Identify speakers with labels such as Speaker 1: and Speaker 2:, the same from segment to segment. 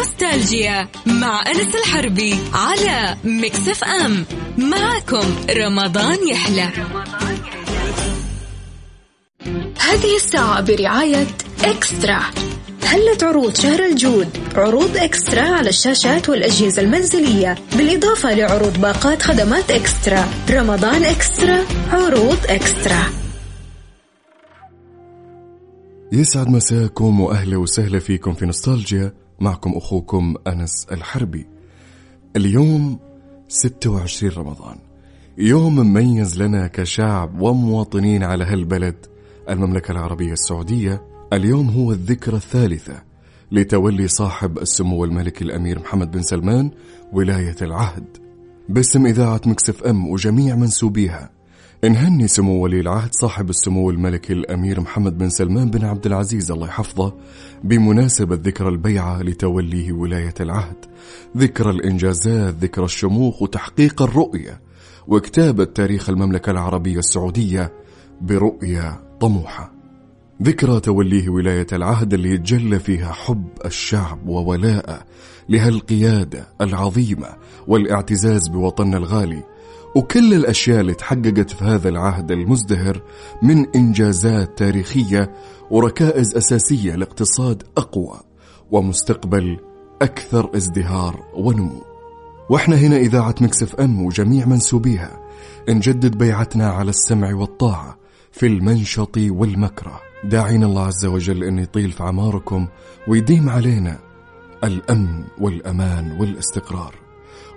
Speaker 1: نوستالجيا مع أنس الحربي على Mix FM معكم رمضان يحلى. هذه الساعة برعاية eXtra. هلت عروض شهر الجود؟ عروض eXtra على الشاشات والأجهزة المنزلية. بالإضافة لعروض باقات خدمات eXtra. رمضان eXtra عروض eXtra.
Speaker 2: يسعد مساكم وأهلا وسهلا فيكم في نوستالجيا. معكم أخوكم أنس الحربي. اليوم 26 رمضان. يوم مميز لنا كشعب ومواطنين على هالبلد. المملكة العربية السعودية اليوم هو الذكرى الثالثة لتولي صاحب السمو الملكي الأمير محمد بن سلمان ولاية العهد. باسم إذاعة مكسف أم وجميع منسوبيها. نهني سمو ولي العهد صاحب السمو الملكي الأمير محمد بن سلمان بن عبد العزيز الله يحفظه بمناسبة ذكرى البيعة لتوليه ولاية العهد. ذكرى الإنجازات ذكرى الشموخ وتحقيق الرؤية وكتابة تاريخ المملكة العربية السعودية برؤية طموحة. ذكرى توليه ولاية العهد اللي يتجلى فيها حب الشعب وولاءه لهالقيادة العظيمة والاعتزاز بوطننا الغالي. وكل الأشياء اللي تحققت في هذا العهد المزدهر من إنجازات تاريخية وركائز أساسية لاقتصاد أقوى ومستقبل أكثر ازدهار ونمو. وإحنا هنا إذاعة مكسف أم وجميع منسوبيها. نجدد بيعتنا على السمع والطاعة في المنشط والمكره. داعين الله عز وجل أن يطيل في عماركم ويديم علينا الأمن والأمان والاستقرار.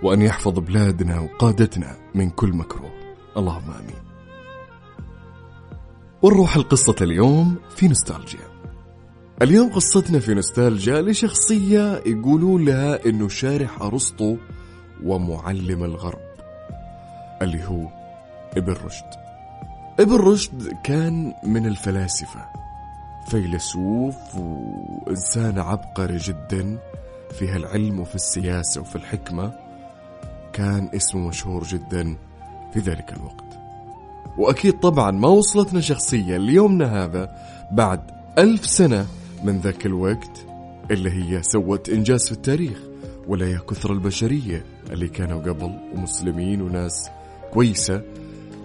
Speaker 2: وأن يحفظ بلادنا وقادتنا من كل مكروه. اللهم آمين. ونروح القصة اليوم في نوستالجيا. اليوم قصتنا في نوستالجيا لشخصية يقولوا لها إنه شارح أرسطو ومعلم الغرب اللي هو ابن رشد. ابن رشد كان من الفلاسفة فيلسوف وإنسان عبقري جدا في هالعلم وفي السياسة وفي الحكمة. كان اسمه مشهور جدا في ذلك الوقت. وأكيد طبعا ما وصلتنا شخصية ليومنا هذا بعد ألف سنة من ذاك الوقت اللي هي سوت إنجاز في التاريخ ولا هي كثر البشرية اللي كانوا قبل ومسلمين وناس كويسة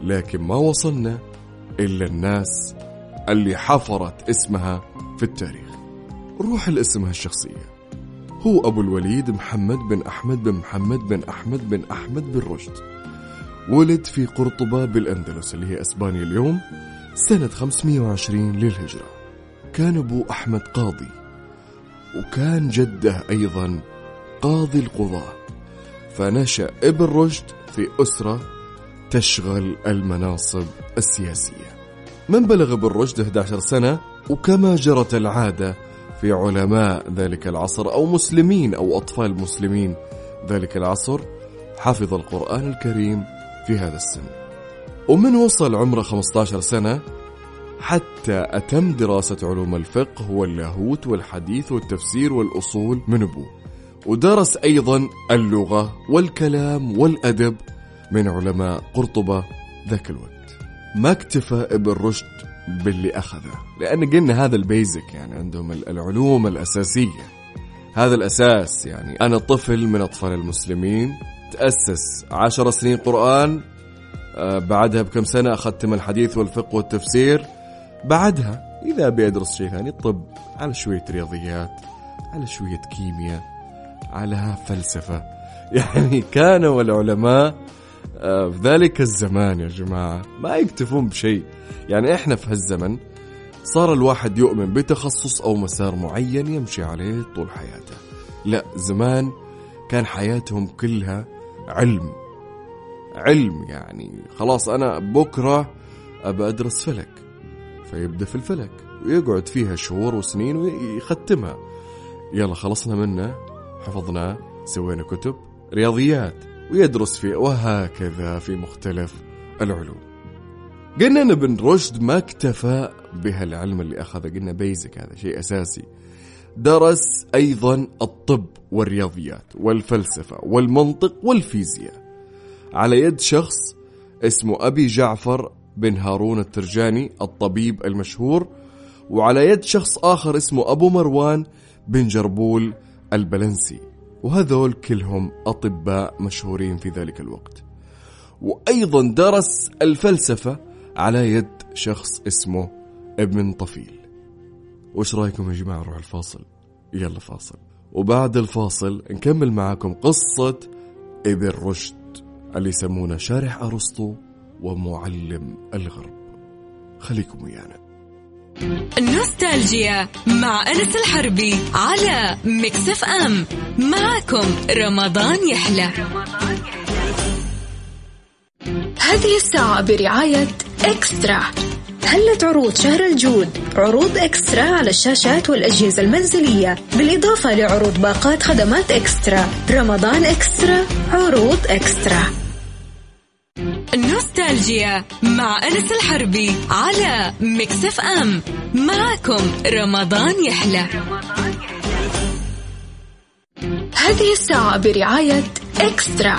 Speaker 2: لكن ما وصلنا إلا الناس اللي حفرت اسمها في التاريخ. روح لاسمها الشخصية هو أبو الوليد محمد بن أحمد بن محمد بن أحمد بن أحمد بن رشد. ولد في قرطبة بالأندلس اللي هي أسبانيا اليوم سنة 520 للهجرة. كان أبو أحمد قاضي وكان جده أيضا قاضي القضاة. فنشأ ابن رشد في أسرة تشغل المناصب السياسية. من بلغ ابن رشد 11 سنة وكما جرت العادة في علماء ذلك العصر أو مسلمين أو أطفال مسلمين ذلك العصر حفظ القرآن الكريم في هذا السن. ومن وصل عمره 15 سنة حتى أتم دراسة علوم الفقه واللاهوت والحديث والتفسير والأصول من أبوه. ودرس أيضا اللغة والكلام والأدب من علماء قرطبة ذاك الوقت. ما اكتفى ابن رشد باللي أخذه. لأن قلنا هذا البيزك يعني عندهم العلوم الأساسية. هذا الأساس يعني أنا طفل من أطفال المسلمين تأسس عشر سنين قرآن آه، بعدها بكم سنة أخذت الحديث والفقه والتفسير. بعدها إذا بيدرس شيء ثاني طب على شوية رياضيات على شوية كيمياء على فلسفة. يعني كانوا العلماء في ذلك الزمان يا جماعة ما يكتفون بشيء. يعني إحنا في هالزمن صار الواحد يؤمن بتخصص أو مسار معين يمشي عليه طول حياته. لا زمان كان حياتهم كلها علم. علم يعني خلاص أنا بكرة أبى أدرس فلك. فيبدأ في الفلك ويقعد فيها شهور وسنين ويختمها. يلا خلصنا منه حفظناه سوينا كتب رياضيات. ويدرس فيه وهكذا في مختلف العلوم. قلنا ان ابن رشد ما اكتفى بهالعلم اللي اخذه قلنا بيزك هذا شيء أساسي. درس أيضا الطب والرياضيات والفلسفة والمنطق والفيزياء. على يد شخص اسمه أبي جعفر بن هارون الترجاني الطبيب المشهور وعلى يد شخص آخر اسمه أبو مروان بن جربول البلنسي. وهذول كلهم أطباء مشهورين في ذلك الوقت. وأيضا درس الفلسفة على يد شخص اسمه ابن طفيل. وش رأيكم يا جماعة؟ نروح الفاصل. يلا فاصل. وبعد الفاصل نكمل معاكم قصة ابن رشد اللي يسمونه شارح أرسطو ومعلم الغرب. خليكم ويانا.
Speaker 1: نوستالجيا مع أنس الحربي على Mix FM. معكم رمضان يحلى. هذه الساعة برعاية eXtra. هلت عروض شهر الجود؟ عروض eXtra على الشاشات والأجهزة المنزلية بالإضافة لعروض باقات خدمات eXtra. رمضان eXtra عروض eXtra. Nostalgia مع أنس الحربي على Mix FM. معكم رمضان يحلى. هذه الساعة برعاية eXtra.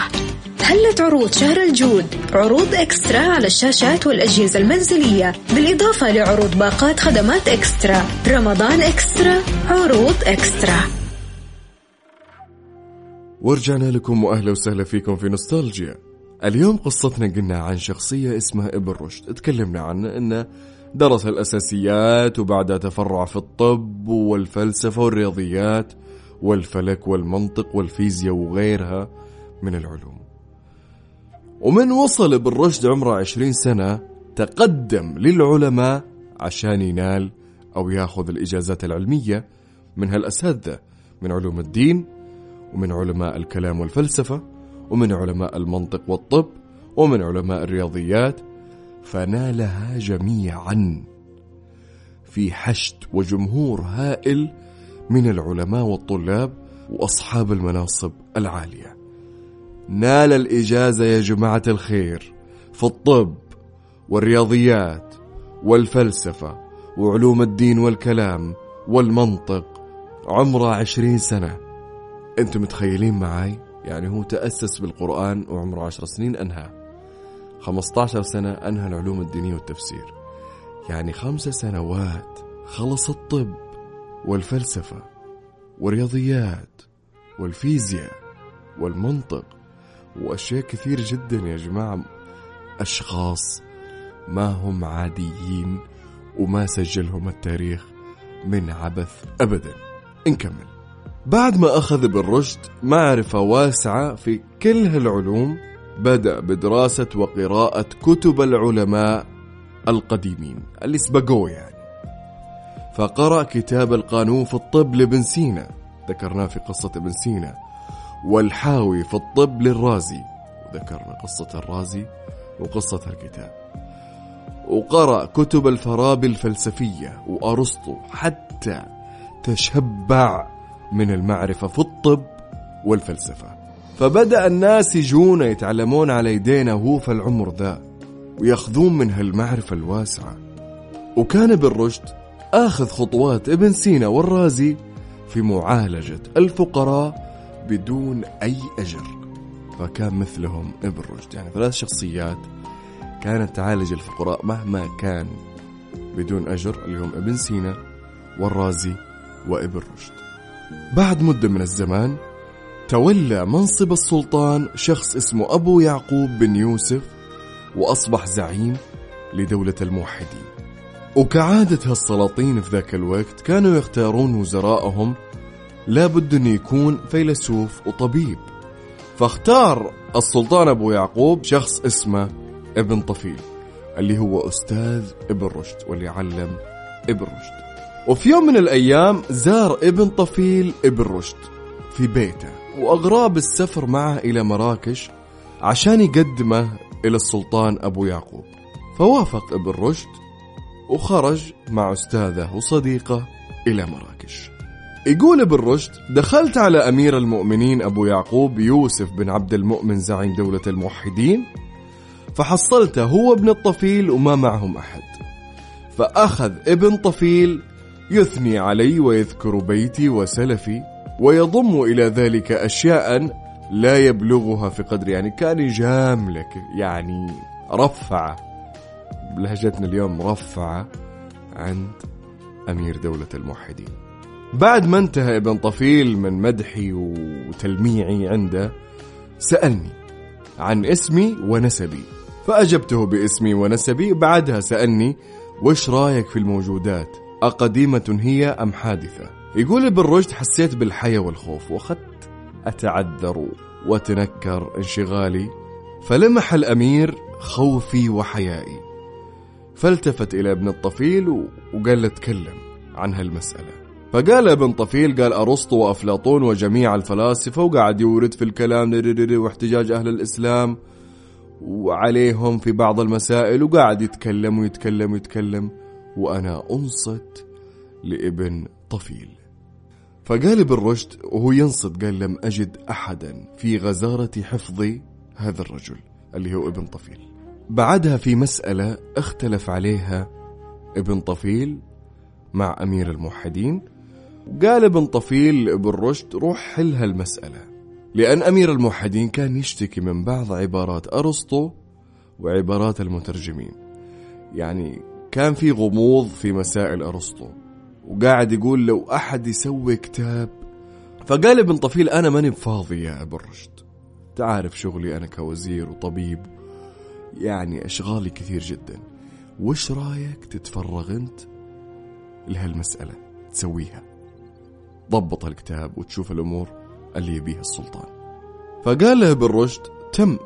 Speaker 1: هلت عروض شهر الجود عروض إكسترا على الشاشات والأجهزة المنزلية؟ بالإضافة لعروض باقات خدمات إكسترا. رمضان إكسترا عروض إكسترا.
Speaker 2: ورجعنا لكم وأهلا وسهلا فيكم في نوستالجيا. اليوم قصتنا قلنا عن شخصية اسمها إبن رشد. تكلمنا عنه إنه درس الأساسيات وبعدها تفرع في الطب والفلسفة والرياضيات والفلك والمنطق والفيزياء وغيرها من العلوم. ومن وصل إبن رشد عمره عشرين سنة تقدم للعلماء عشان ينال أو ياخذ الإجازات العلمية من هالأساتذة من علوم الدين ومن علماء الكلام والفلسفة. ومن علماء المنطق والطب ومن علماء الرياضيات فنالها جميعا. في حشد وجمهور هائل من العلماء والطلاب وأصحاب المناصب العالية. نال الإجازة يا جماعة الخير في الطب والرياضيات والفلسفة وعلوم الدين والكلام والمنطق عمره عشرين سنة. أنتم متخيلين معاي؟ يعني هو تأسس بالقرآن وعمره عشر سنين أنهى. 15 سنة أنهى العلوم الدينية والتفسير. يعني خمس سنوات خلص الطب والفلسفة والرياضيات والفيزياء والمنطق وأشياء كثير جدا يا جماعة. أشخاص ما هم عاديين وما سجلهم التاريخ من عبث أبدا. نكمل. بعد ما أخذ بالرشد معرفة واسعة في كل هالعلوم بدأ بدراسة وقراءة كتب العلماء القديمين اللي سبقوه يعني. فقرأ كتاب القانون في الطب لابن سينا ذكرناه في قصة ابن سينا والحاوي في الطب للرازي ذكرنا قصة الرازي وقصة الكتاب. وقرأ كتب الفارابي الفلسفية وأرسطو حتى تشبع من المعرفة في الطب والفلسفة. فبدأ الناس يجون يتعلمون على يدينا هو في العمر ذا ويأخذون من هالمعرفة الواسعة. وكان ابن رشد آخذ خطوات ابن سينا والرازي في معالجة الفقراء بدون أي أجر. فكان مثلهم ابن رشد. يعني ثلاث شخصيات كانت تعالج الفقراء مهما كان بدون أجر اللي هم ابن سينا والرازي وابن رشد. بعد مدة من الزمان تولى منصب السلطان شخص اسمه أبو يعقوب بن يوسف وأصبح زعيم لدولة الموحدين. وكعادة هالسلاطين في ذاك الوقت كانوا يختارون وزراءهم لابد أن يكون فيلسوف وطبيب. فاختار السلطان أبو يعقوب شخص اسمه ابن طفيل اللي هو أستاذ ابن رشد واللي علم ابن رشد. وفي يوم من الأيام زار ابن طفيل ابن رشد في بيته وأغراب السفر معه إلى مراكش عشان يقدمه إلى السلطان أبو يعقوب. فوافق ابن رشد وخرج مع أستاذه وصديقه إلى مراكش. يقول ابن رشد دخلت على أمير المؤمنين أبو يعقوب يوسف بن عبد المؤمن زعيم دولة الموحدين فحصلته هو ابن الطفيل وما معهم أحد. فأخذ ابن طفيل يثني علي ويذكر بيتي وسلفي ويضم إلى ذلك أشياء لا يبلغها في قدر يعني كان يجاملك يعني رفع بلهجتنا اليوم رفع عند أمير دولة الموحدين. بعد ما انتهى ابن طفيل من مدحي وتلميعي عنده سألني عن اسمي ونسبي. فأجبته باسمي ونسبي بعدها سألني وش رأيك في الموجودات؟ أقديمة هي أم حادثة؟ يقول ابن رشد حسيت بالحياة والخوف وأخذت أتعذر وأتنكر انشغالي فلمح الأمير خوفي وحيائي. فالتفت إلى ابن الطفيل وقال له تكلم عن هالمسألة. فقال ابن طفيل قال أرسطو وأفلاطون وجميع الفلاسفة وقعد يورد في الكلام واحتجاج أهل الإسلام وعليهم في بعض المسائل وقاعد يتكلم ويتكلم ويتكلم. وأنا أنصت لابن طفيل. فقال ابن رشد وهو ينصت قال لم أجد أحدا في غزارة حفظ هذا الرجل اللي هو ابن طفيل. بعدها في مسألة اختلف عليها ابن طفيل مع أمير الموحدين. قال ابن طفيل لابن رشد روح حل هالمسألة لأن أمير الموحدين كان يشتكي من بعض عبارات أرسطو وعبارات المترجمين. يعني كان في غموض في مسائل أرسطو وقاعد يقول لو أحد يسوي كتاب فقال ابن طفيل أنا ماني بفاضي يا ابن رشد تعرف شغلي أنا كوزير وطبيب يعني أشغالي كثير جدا. وش رأيك تتفرغ أنت لهالمسألة تسويها؟ ضبط الكتاب وتشوف الأمور اللي يبيها السلطان. فقال له ابن رشد تم.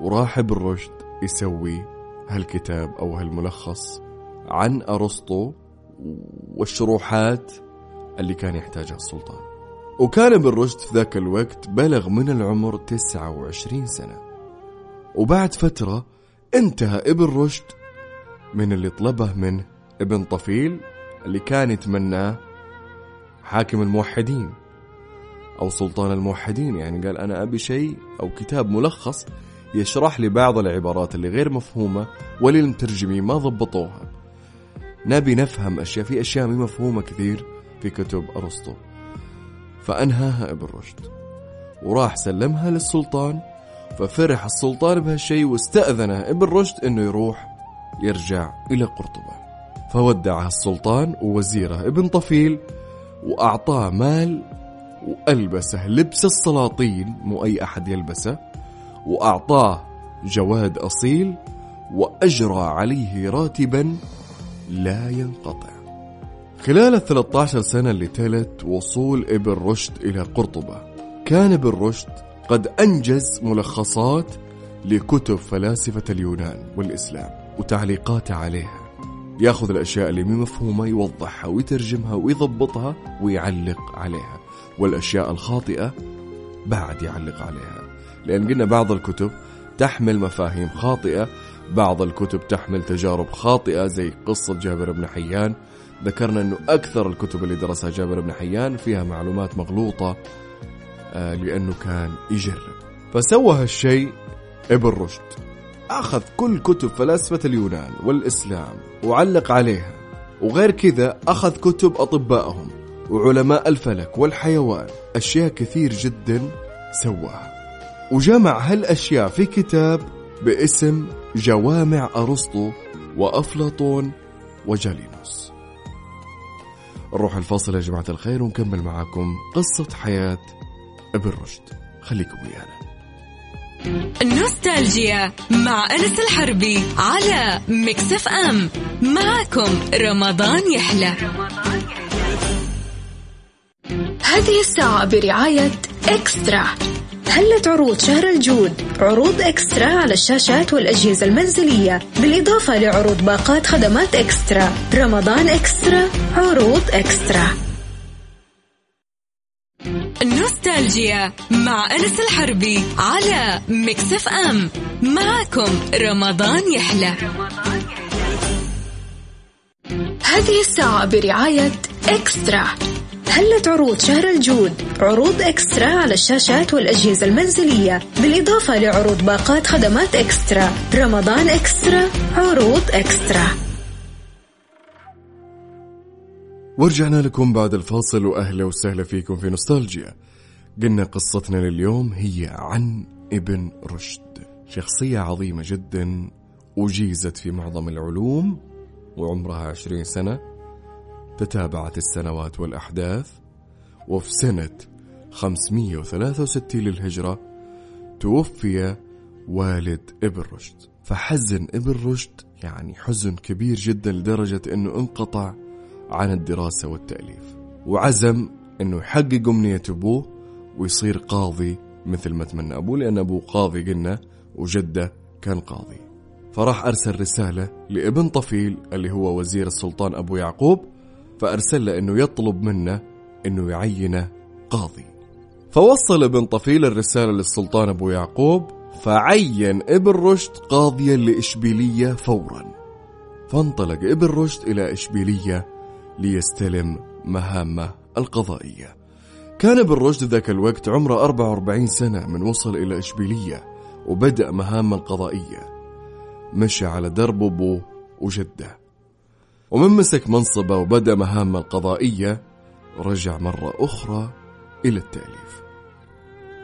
Speaker 2: وراح ابن رشد يسوي هالكتاب أو هالملخص عن أرسطو والشروحات اللي كان يحتاجها السلطان. وكان ابن رشد في ذاك الوقت بلغ من العمر 29 سنة. وبعد فترة انتهى ابن رشد من اللي طلبه منه ابن طفيل اللي كان يتمناه حاكم الموحدين أو سلطان الموحدين. يعني قال أنا أبي شيء أو كتاب ملخص يشرح لي بعض العبارات اللي غير مفهومة وللمترجمين ما ضبطوها. نبي نفهم أشياء في أشياء مي مفهومة كثير في كتب أرسطو. فأنهاها ابن رشد وراح سلمها للسلطان ففرح السلطان بهالشيء واستأذنه ابن رشد إنه يروح يرجع إلى قرطبة. فودعها السلطان ووزيره ابن طفيل وأعطاه مال وألبسه لبس السلاطين مو أي أحد يلبسه. وأعطاه جواد أصيل وأجرى عليه راتبا لا ينقطع. خلال ال 13 سنة اللي تلت وصول ابن رشد إلى قرطبة كان ابن رشد قد أنجز ملخصات لكتب فلاسفة اليونان والإسلام وتعليقاته عليها. يأخذ الأشياء اللي مو مفهومة يوضحها ويترجمها ويضبطها ويعلق عليها. والأشياء الخاطئة بعد يعلق عليها. لأن قلنا بعض الكتب تحمل مفاهيم خاطئة بعض الكتب تحمل تجارب خاطئة زي قصة جابر بن حيان. ذكرنا أنه أكثر الكتب اللي درسها جابر بن حيان فيها معلومات مغلوطة آه، لأنه كان يجرب فسوى هالشيء ابن رشد. أخذ كل كتب فلاسفة اليونان والإسلام وعلق عليها. وغير كذا أخذ كتب أطبائهم. وعلماء الفلك والحيوان أشياء كثير جدا سواها. وجمع هالأشياء في كتاب باسم جوامع أرسطو وأفلاطون وجالينوس. نروح الفاصل يا جماعة الخير ونكمل معاكم قصة حياة ابن رشد. خليكم ويانا.
Speaker 1: نوستالجيا مع أنس الحربي على مكسف أم. معكم رمضان يحلى. هذه الساعة برعاية إكسترا. هلت عروض شهر الجود؟ عروض إكسترا على الشاشات والأجهزة المنزلية بالإضافة لعروض باقات خدمات إكسترا. رمضان إكسترا عروض إكسترا. نوستالجيا مع أنس الحربي على مكسف أم. معكم رمضان يحلى. هذه الساعة برعاية إكسترا. هلت عروض شهر الجود عروض إكسترا على الشاشات والأجهزة المنزلية بالإضافة لعروض باقات خدمات إكسترا. رمضان إكسترا عروض إكسترا.
Speaker 2: ورجعنا لكم بعد الفاصل. وأهلا وسهلا فيكم في نوستالجيا. قلنا قصتنا لليوم هي عن ابن رشد. شخصية عظيمة جدا أجيزت في معظم العلوم وعمرها عشرين سنة. تتابعت السنوات والأحداث وفي سنة 563 للهجرة توفي والد ابن رشد. فحزن ابن رشد يعني حزن كبير جدا لدرجة إنه انقطع عن الدراسة والتأليف. وعزم إنه يحقق أمنية أبوه ويصير قاضي مثل ما تمنى أبوه لأن أبوه قاضي قلنا وجده كان قاضي. فراح أرسل رسالة لابن طفيل اللي هو وزير السلطان أبو يعقوب فأرسل له إنه يطلب منه إنه يعينه قاضي. فوصل ابن طفيل الرسالة للسلطان أبو يعقوب فعين ابن رشد قاضيا لإشبيلية فورا. فانطلق ابن رشد إلى إشبيلية ليستلم مهامه القضائية. كان ابن رشد ذاك الوقت عمره 44 سنة من وصل إلى إشبيلية وبدأ مهامه القضائية. مشى على درب أبوه وجده. ومن مسك منصبه وبدأ مهامه القضائية رجع مرة أخرى إلى التأليف.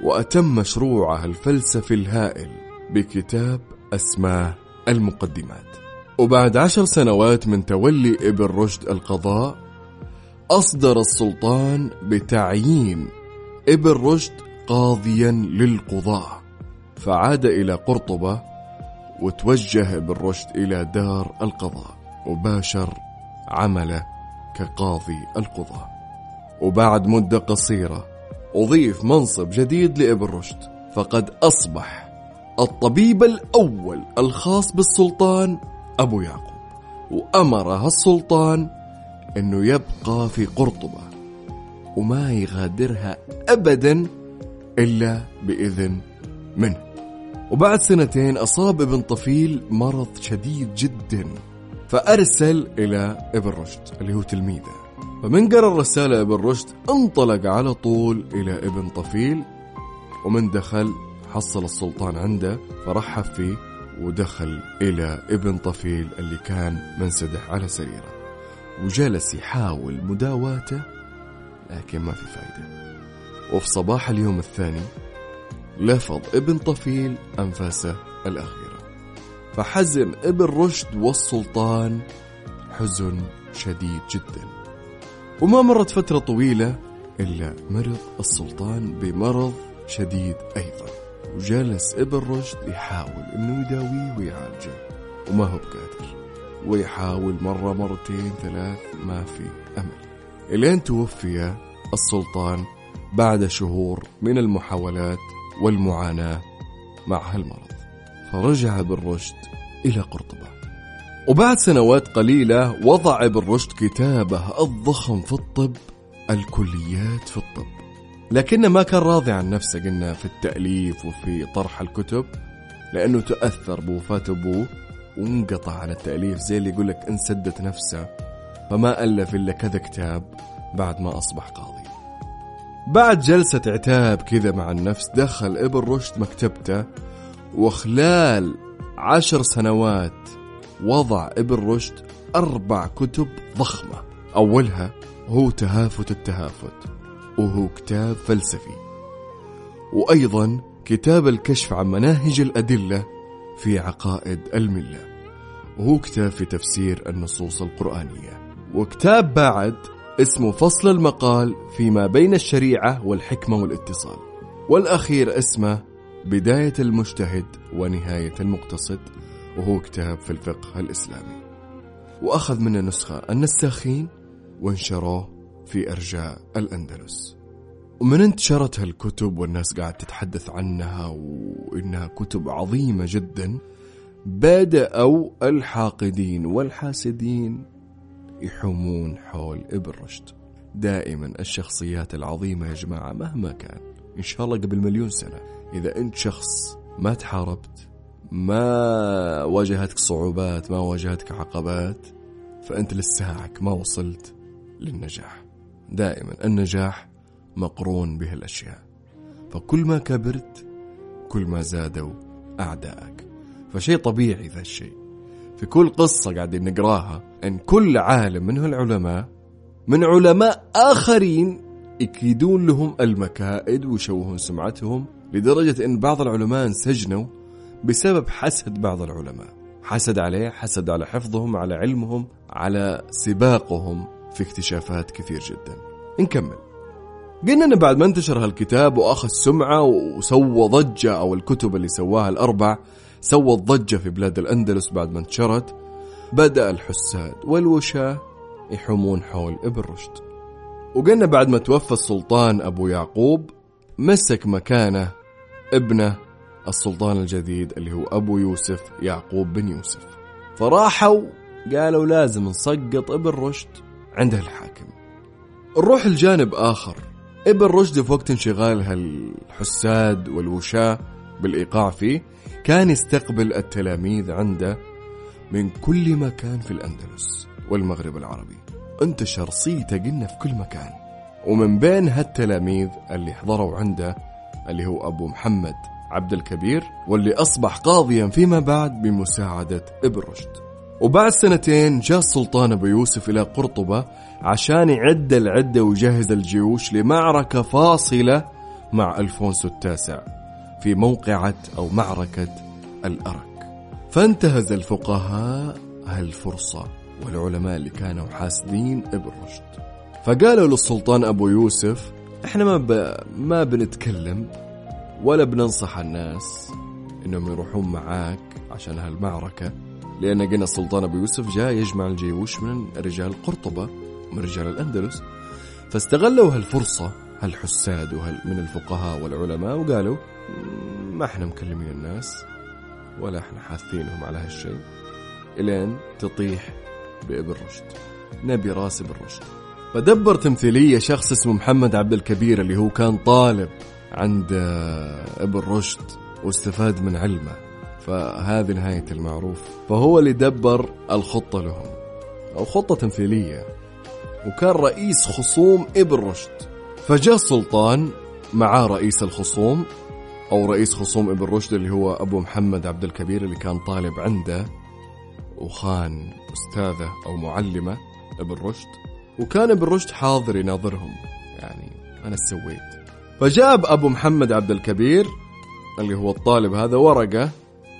Speaker 2: وأتم مشروعه الفلسفي الهائل بكتاب أسماه المقدمات. وبعد عشر سنوات من تولي ابن رشد القضاء أصدر السلطان بتعيين ابن رشد قاضيا للقضاة فعاد إلى قرطبة وتوجه ابن رشد إلى دار القضاء. وباشر عمله كقاضي القضاة. وبعد مدة قصيرة أضيف منصب جديد لابن رشد فقد أصبح الطبيب الأول الخاص بالسلطان أبو يعقوب. وأمره السلطان أنه يبقى في قرطبة وما يغادرها أبدا إلا بإذن منه. وبعد سنتين أصاب ابن طفيل مرض شديد جدا. فأرسل إلى إبن رشد اللي هو تلميذه. فمن قرأ الرسالة إبن رشد انطلق على طول إلى إبن طفيل ومن دخل حصل السلطان عنده فرحب فيه ودخل إلى إبن طفيل اللي كان منسدح على سريره. وجلس يحاول مداواته لكن ما في فايدة. وفي صباح اليوم الثاني لفظ إبن طفيل أنفاسه الأخيرة فحزن ابن رشد والسلطان حزن شديد جدا. وما مرت فترة طويلة إلا مرض السلطان بمرض شديد أيضا. وجلس ابن رشد يحاول إنه يداويه ويعالجه وما هو بقادر. ويحاول مرة مرتين ثلاث ما في أمل. إلين توفي السلطان بعد شهور من المحاولات والمعاناة مع هالمرض. فرجع ابن رشد إلى قرطبة. وبعد سنوات قليلة وضع ابن رشد كتابه الضخم في الطب الكليات في الطب. لكنه ما كان راضي عن نفسه قلنا في التأليف وفي طرح الكتب لأنه تأثر بوفاة أبوه وانقطع عن التأليف زي اللي يقولك انسدت نفسه فما ألف إلا كذا كتاب بعد ما أصبح قاضي. بعد جلسة عتاب كذا مع النفس دخل ابن رشد مكتبته وخلال عشر سنوات وضع ابن رشد أربع كتب ضخمة. أولها هو تهافت التهافت وهو كتاب فلسفي. وأيضا كتاب الكشف عن مناهج الأدلة في عقائد الملة. وهو كتاب في تفسير النصوص القرآنية. وكتاب بعد اسمه فصل المقال فيما بين الشريعة والحكمة والاتصال. والأخير اسمه بداية المجتهد ونهاية المقتصد وهو كتاب في الفقه الإسلامي. وأخذ منه نسخة النساخين وانشروه في أرجاء الأندلس. ومن انتشرت هالكتب والناس قاعد تتحدث عنها وإنها كتب عظيمة جدا بدأوا الحاقدين والحاسدين يحومون حول إبن رشد. دائما الشخصيات العظيمة يا جماعة مهما كان إن شاء الله قبل مليون سنة إذا أنت شخص ما تحاربت ما واجهتك صعوبات ما واجهتك عقبات فأنت لساعك ما وصلت للنجاح. دائما النجاح مقرون بهالأشياء. فكل ما كبرت كل ما زادوا أعدائك فشيء طبيعي ذا الشيء. في كل قصة قاعدين نقراها أن كل عالم من هالعلماء من علماء آخرين يكيدون لهم المكائد ويشوهون سمعتهم لدرجة أن بعض العلماء انسجنوا بسبب حسد بعض العلماء. حسد عليه حسد على حفظهم على علمهم على سباقهم في اكتشافات كثير جدا. نكمل. قلنا انه بعد ما انتشر هالكتاب وأخذ سمعة وسوى ضجة أو الكتب اللي سواها الأربع سوت ضجه في بلاد الأندلس بعد ما انتشرت بدأ الحساد والوشاة يحومون حول ابن رشد. وقلنا بعد ما توفى السلطان أبو يعقوب مسك مكانه ابنه السلطان الجديد اللي هو أبو يوسف يعقوب بن يوسف. فراحوا قالوا لازم نسقط ابن رشد عنده الحاكم. نروح الجانب آخر ابن رشد في وقت انشغال هالحساد والوشاة بالإيقاع فيه كان يستقبل التلاميذ عنده من كل مكان في الأندلس والمغرب العربي. انتشر صيته قلنا في كل مكان. ومن بين هالتلاميذ اللي حضروا عنده اللي هو أبو محمد عبد الكبير واللي أصبح قاضيا فيما بعد بمساعدة ابن رشد. وبعد سنتين جاء السلطان أبو يوسف إلى قرطبة عشان يعد العدة ويجهز الجيوش لمعركة فاصلة مع ألفونسو التاسع في موقعة أو معركة الأرك. فانتهز الفقهاء هالفرصة والعلماء اللي كانوا حاسدين ابن رشد. فقالوا للسلطان أبو يوسف إحنا ما, ب... ما بنتكلم ولا بننصح الناس إنهم يروحون معاك عشان هالمعركة لأن قلنا السلطان أبو يوسف جاء يجمع الجيوش من رجال قرطبة من رجال الأندلس فاستغلوا هالفرصة هالحساد وهال من الفقهاء والعلماء وقالوا ما إحنا مكلمين الناس ولا إحنا حاثينهم على هالشيء إلين تطيح بابن رشد نبي رأس ابن رشد. فدبر تمثيلية شخص اسمه محمد عبد الكبير اللي هو كان طالب عند ابن رشد واستفاد من علمه. فهذه نهاية المعروف. فهو اللي دبر الخطة لهم. أو خطة تمثيلية. وكان رئيس خصوم ابن رشد. فجاء السلطان معاه رئيس الخصوم أو رئيس خصوم ابن رشد اللي هو أبو محمد عبد الكبير اللي كان طالب عنده وخان أستاذه أو معلمة ابن رشد. وكان ابن رشد حاضر يناظرهم. يعني أنا سويت. فجاب أبو محمد عبد الكبير اللي هو الطالب هذا ورقة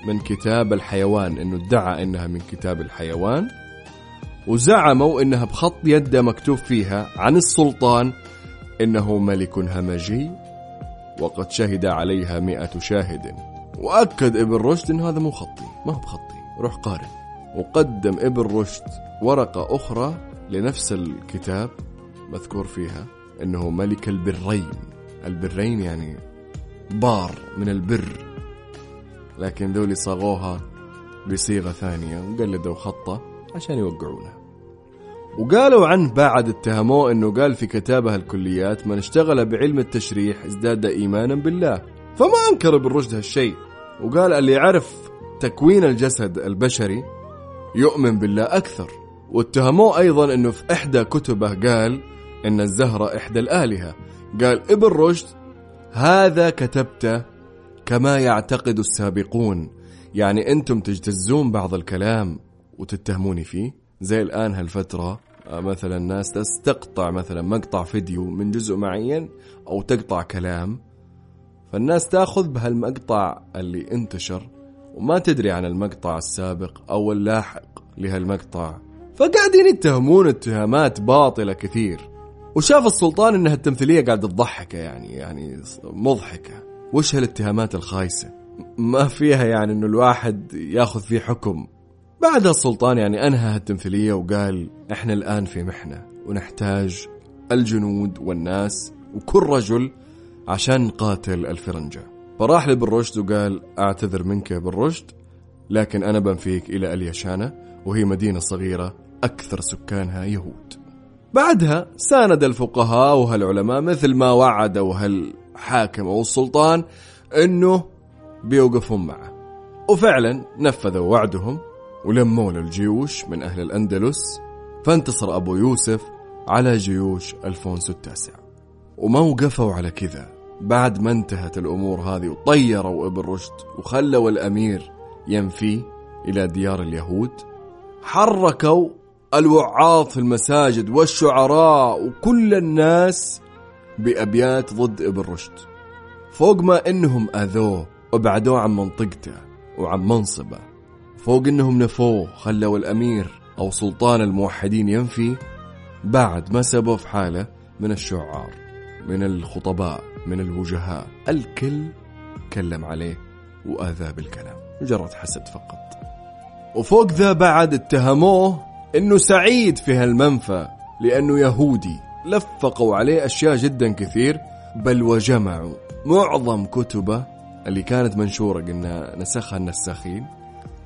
Speaker 2: من كتاب الحيوان إنه ادعى إنها من كتاب الحيوان وزعموا إنها بخط يده مكتوب فيها عن السلطان إنه ملك همجي وقد شهد عليها مئة شاهد. وأكد ابن رشد إن هذا مو خطي ما هو بخطي روح قارن. وقدم ابن رشد ورقة أخرى لنفس الكتاب مذكور فيها إنه ملك البرين. البرين يعني بار من البر. لكن ذولي صاغوها بصيغة ثانية وقلدوا خطه عشان يوقعونه وقالوا عنه بعد اتهموه إنه قال في كتابه الكليات من اشتغل بعلم التشريح ازداد إيمانا بالله فما أنكر ابن رشد هالشيء. وقال اللي يعرف تكوين الجسد البشري يؤمن بالله أكثر. واتهموه أيضا إنه في إحدى كتبه قال إن الزهرة إحدى الآلهة. قال ابن رشد هذا كتبته كما يعتقد السابقون. يعني أنتم تجتزون بعض الكلام وتتهموني فيه. زي الآن هالفترة آه، مثلا ناس تستقطع مثلا مقطع فيديو من جزء معين أو تقطع كلام. فالناس تأخذ بهالمقطع اللي انتشر وما تدري عن المقطع السابق أو اللاحق لهالمقطع. فقاعدين يتهمون اتهامات باطلة كثير. وشاف السلطان إنها التمثيلية قاعدة تضحكه يعني يعني مضحكة. وش هالاتهامات الخايسة؟ ما فيها يعني إنه الواحد ياخذ فيه حكم. بعدها السلطان يعني أنهى التمثيلية وقال إحنا الآن في محنة ونحتاج الجنود والناس وكل رجل عشان نقاتل الفرنجة. فراح لابن رشد وقال أعتذر منك يا ابن رشد لكن أنا بنفيك إلى اليشانة وهي مدينة صغيرة أكثر سكانها يهود. بعدها ساند الفقهاء وهالعلماء مثل ما وعدوا هال حاكم أو السلطان أنه بيوقفون معه. وفعلا نفذوا وعدهم ولموا الجيوش من أهل الأندلس فانتصر أبو يوسف على جيوش ألفونسو التاسع. وما وقفوا على كذا بعد ما انتهت الأمور هذه وطيروا إبن رشد وخلوا الأمير ينفي إلى ديار اليهود حركوا الوعاظ في المساجد والشعراء وكل الناس بأبيات ضد ابن رشد. فوق ما إنهم أذوه وبعدوه عن منطقته وعن منصبه. فوق إنهم نفوه خلوا الأمير أو سلطان الموحدين ينفي بعد ما سبوا في حالة من الشعار من الخطباء من الوجهاء. الكل كلم عليه وآذاه بالكلام. مجرد حسد فقط. وفوق ذا بعد اتهموه إنه سعيد في هالمنفى لأنه يهودي. لفقوا عليه أشياء جدا كثير بل وجمعوا معظم كتبه اللي كانت منشورة قلنا نسخها النساخين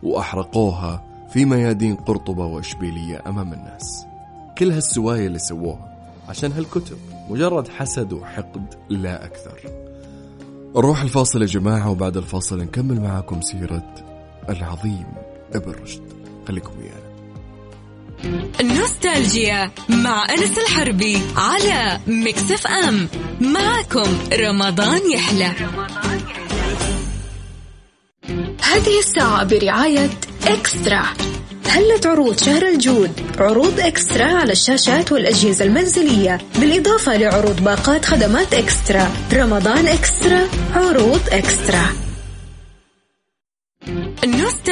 Speaker 2: وأحرقوها في ميادين قرطبة وإشبيلية أمام الناس. كل هالسواية اللي سووها عشان هالكتب مجرد حسد وحقد لا أكثر. نروح الفاصل يا جماعة وبعد الفاصل نكمل معاكم سيرة العظيم ابن رشد. خليكم ويانا.
Speaker 1: نوستالجيا مع أنس الحربي على مكسف أم معكم رمضان يحلى. هذه الساعة برعاية إكسترا. هلت عروض شهر الجود؟ عروض إكسترا على الشاشات والأجهزة المنزلية. بالإضافة لعروض باقات خدمات إكسترا. رمضان إكسترا عروض إكسترا.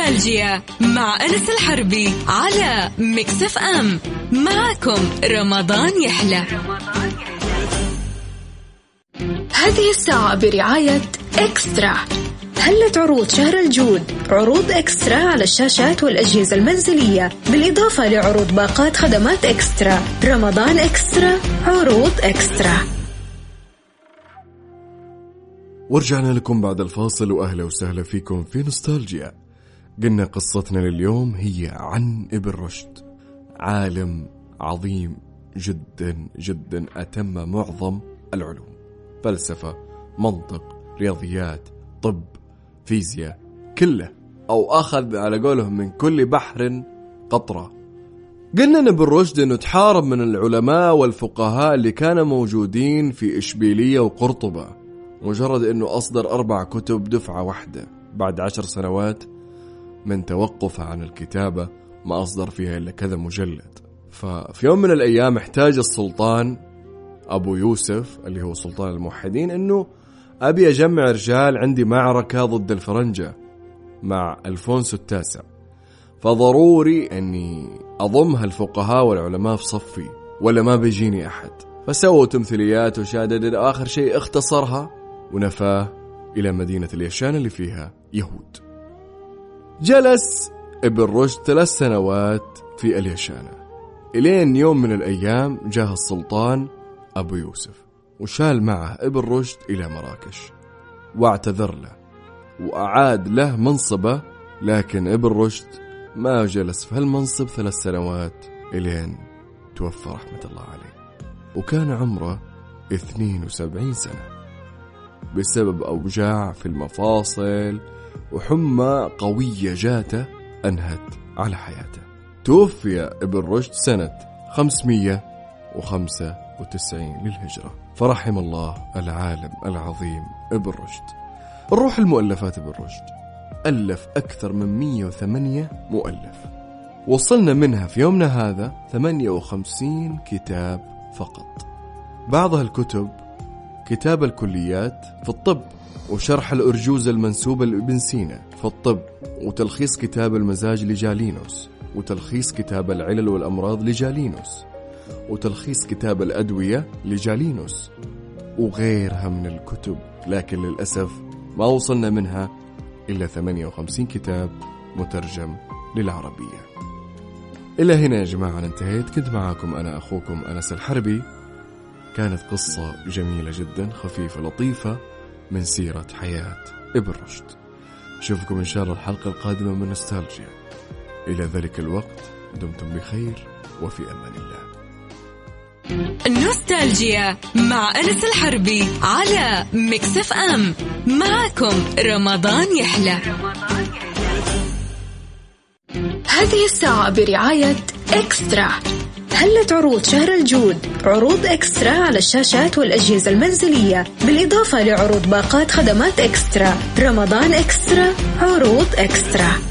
Speaker 1: نوستالجيا مع أنس الحربي على مكسف أم. معكم رمضان يحلى. هذه الساعة برعاية إكسترا. هلت عروض شهر الجود؟ عروض إكسترا على الشاشات والأجهزة المنزلية بالإضافة لعروض باقات خدمات إكسترا. رمضان إكسترا عروض إكسترا.
Speaker 2: ورجعنا لكم بعد الفاصل وأهلا وسهلا فيكم في نوستالجيا. قلنا قصتنا لليوم هي عن ابن رشد. عالم عظيم جدا جدا أتم معظم العلوم. فلسفة منطق رياضيات طب فيزياء كله. أو أخذ على قولهم من كل بحر قطرة. قلنا إن ابن رشد إنه تحارب من العلماء والفقهاء اللي كانوا موجودين في إشبيلية وقرطبة. مجرد إنه أصدر أربع كتب دفعة واحدة. بعد عشر سنوات من توقفه عن الكتابة ما أصدر فيها إلا كذا مجلد. ففي يوم من الأيام احتاج السلطان أبو يوسف اللي هو سلطان الموحدين إنه أبي أجمع رجال عندي معركة ضد الفرنجة مع ألفونسو التاسع. فضروري أني أضم هالفقهاء والعلماء في صفي ولا ما بيجيني أحد. فسووا تمثيليات وشادد آخر شيء اختصرها ونفاه إلى مدينة اليشان اللي فيها يهود. جلس ابن رشد ثلاث سنوات في اليشانة إلين يوم من الأيام جاه السلطان أبو يوسف وشال معه ابن رشد إلى مراكش واعتذر له وأعاد له منصبه لكن ابن رشد ما جلس في هالمنصب ثلاث سنوات إلين توفى رحمة الله عليه. وكان عمره 72 سنة. بسبب أوجاع في المفاصل وحمى قوية جاته أنهت على حياته. توفي ابن رشد سنة 595 للهجرة. فرحم الله العالم العظيم ابن رشد. نروح المؤلفات ابن رشد. ألف أكثر من 108 مؤلف. وصلنا منها في يومنا هذا 58 كتاب فقط. بعض الكتب كتاب الكليات في الطب. وشرح الأرجوزة المنسوبة لابن سينا في الطب وتلخيص كتاب المزاج لجالينوس وتلخيص كتاب العلل والأمراض لجالينوس وتلخيص كتاب الأدوية لجالينوس وغيرها من الكتب لكن للأسف ما وصلنا منها إلا 58 كتاب مترجم للعربية. إلى هنا يا جماعة أنا انتهيت. كنت معاكم أنا أخوكم أنس الحربي. كانت قصة جميلة جدا خفيفة لطيفة. من سيرة حياة ابن رشد. أشوفكم إن شاء الله الحلقة القادمة من نوستالجيا. إلى ذلك الوقت دمتم بخير وفي أمان الله.
Speaker 1: نوستالجيا مع أنس الحربي على مكسف أم. معكم رمضان يحلى. هذه الساعة برعاية إكسترا. هلت عروض شهر الجود. عروض إكسترا على الشاشات والأجهزة المنزلية. بالإضافة لعروض باقات خدمات إكسترا. رمضان إكسترا عروض إكسترا.